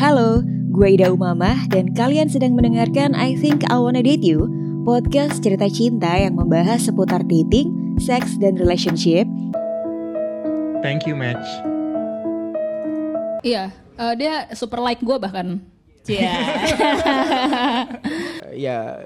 Halo, gue Ida Umamah dan kalian sedang mendengarkan I Think I Wanna Date You, podcast cerita cinta yang membahas seputar dating, seks, dan relationship. Thank you, Match. Iya, uh, dia super like gue bahkan. Iya. ya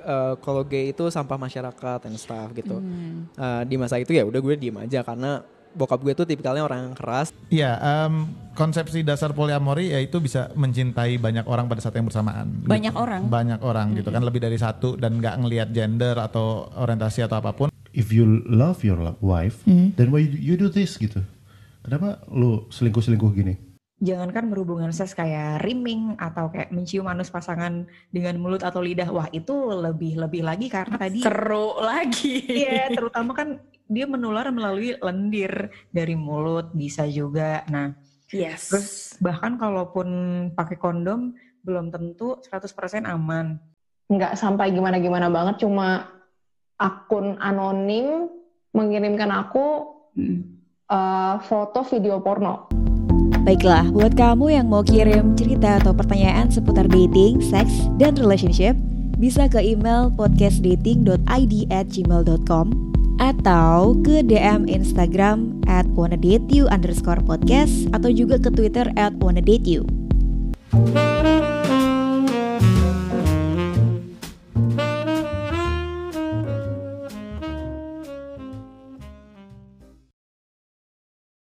uh, kalau gay itu sampah masyarakat and stuff gitu. Hmm. Uh, di masa itu ya udah gue diem aja karena bokap gue tuh tipikalnya orang yang keras. Iya, um, konsepsi dasar poliamori yaitu bisa mencintai banyak orang pada saat yang bersamaan. Banyak gitu. orang. Banyak orang hmm. gitu kan lebih dari satu dan nggak ngelihat gender atau orientasi atau apa pun. If you love your wife, hmm. then why you do this gitu? Kenapa lu selingkuh-selingkuh gini? Jangankan berhubungan seks kayak rimming atau kayak mencium anus pasangan dengan mulut atau lidah, wah itu lebih lebih lagi karena tadi seru lagi. Iya, terutama kan dia menular melalui lendir dari mulut bisa juga. Nah, yes. Terus bahkan kalaupun pakai kondom belum tentu 100% aman. Nggak sampai gimana-gimana banget, cuma akun anonim mengirimkan aku hmm. uh, foto video porno. Baiklah, buat kamu yang mau kirim cerita atau pertanyaan seputar dating, seks, dan relationship, bisa ke email podcastdating.id at gmail.com atau ke DM Instagram at wannadateyou underscore podcast atau juga ke Twitter at wannadateyou.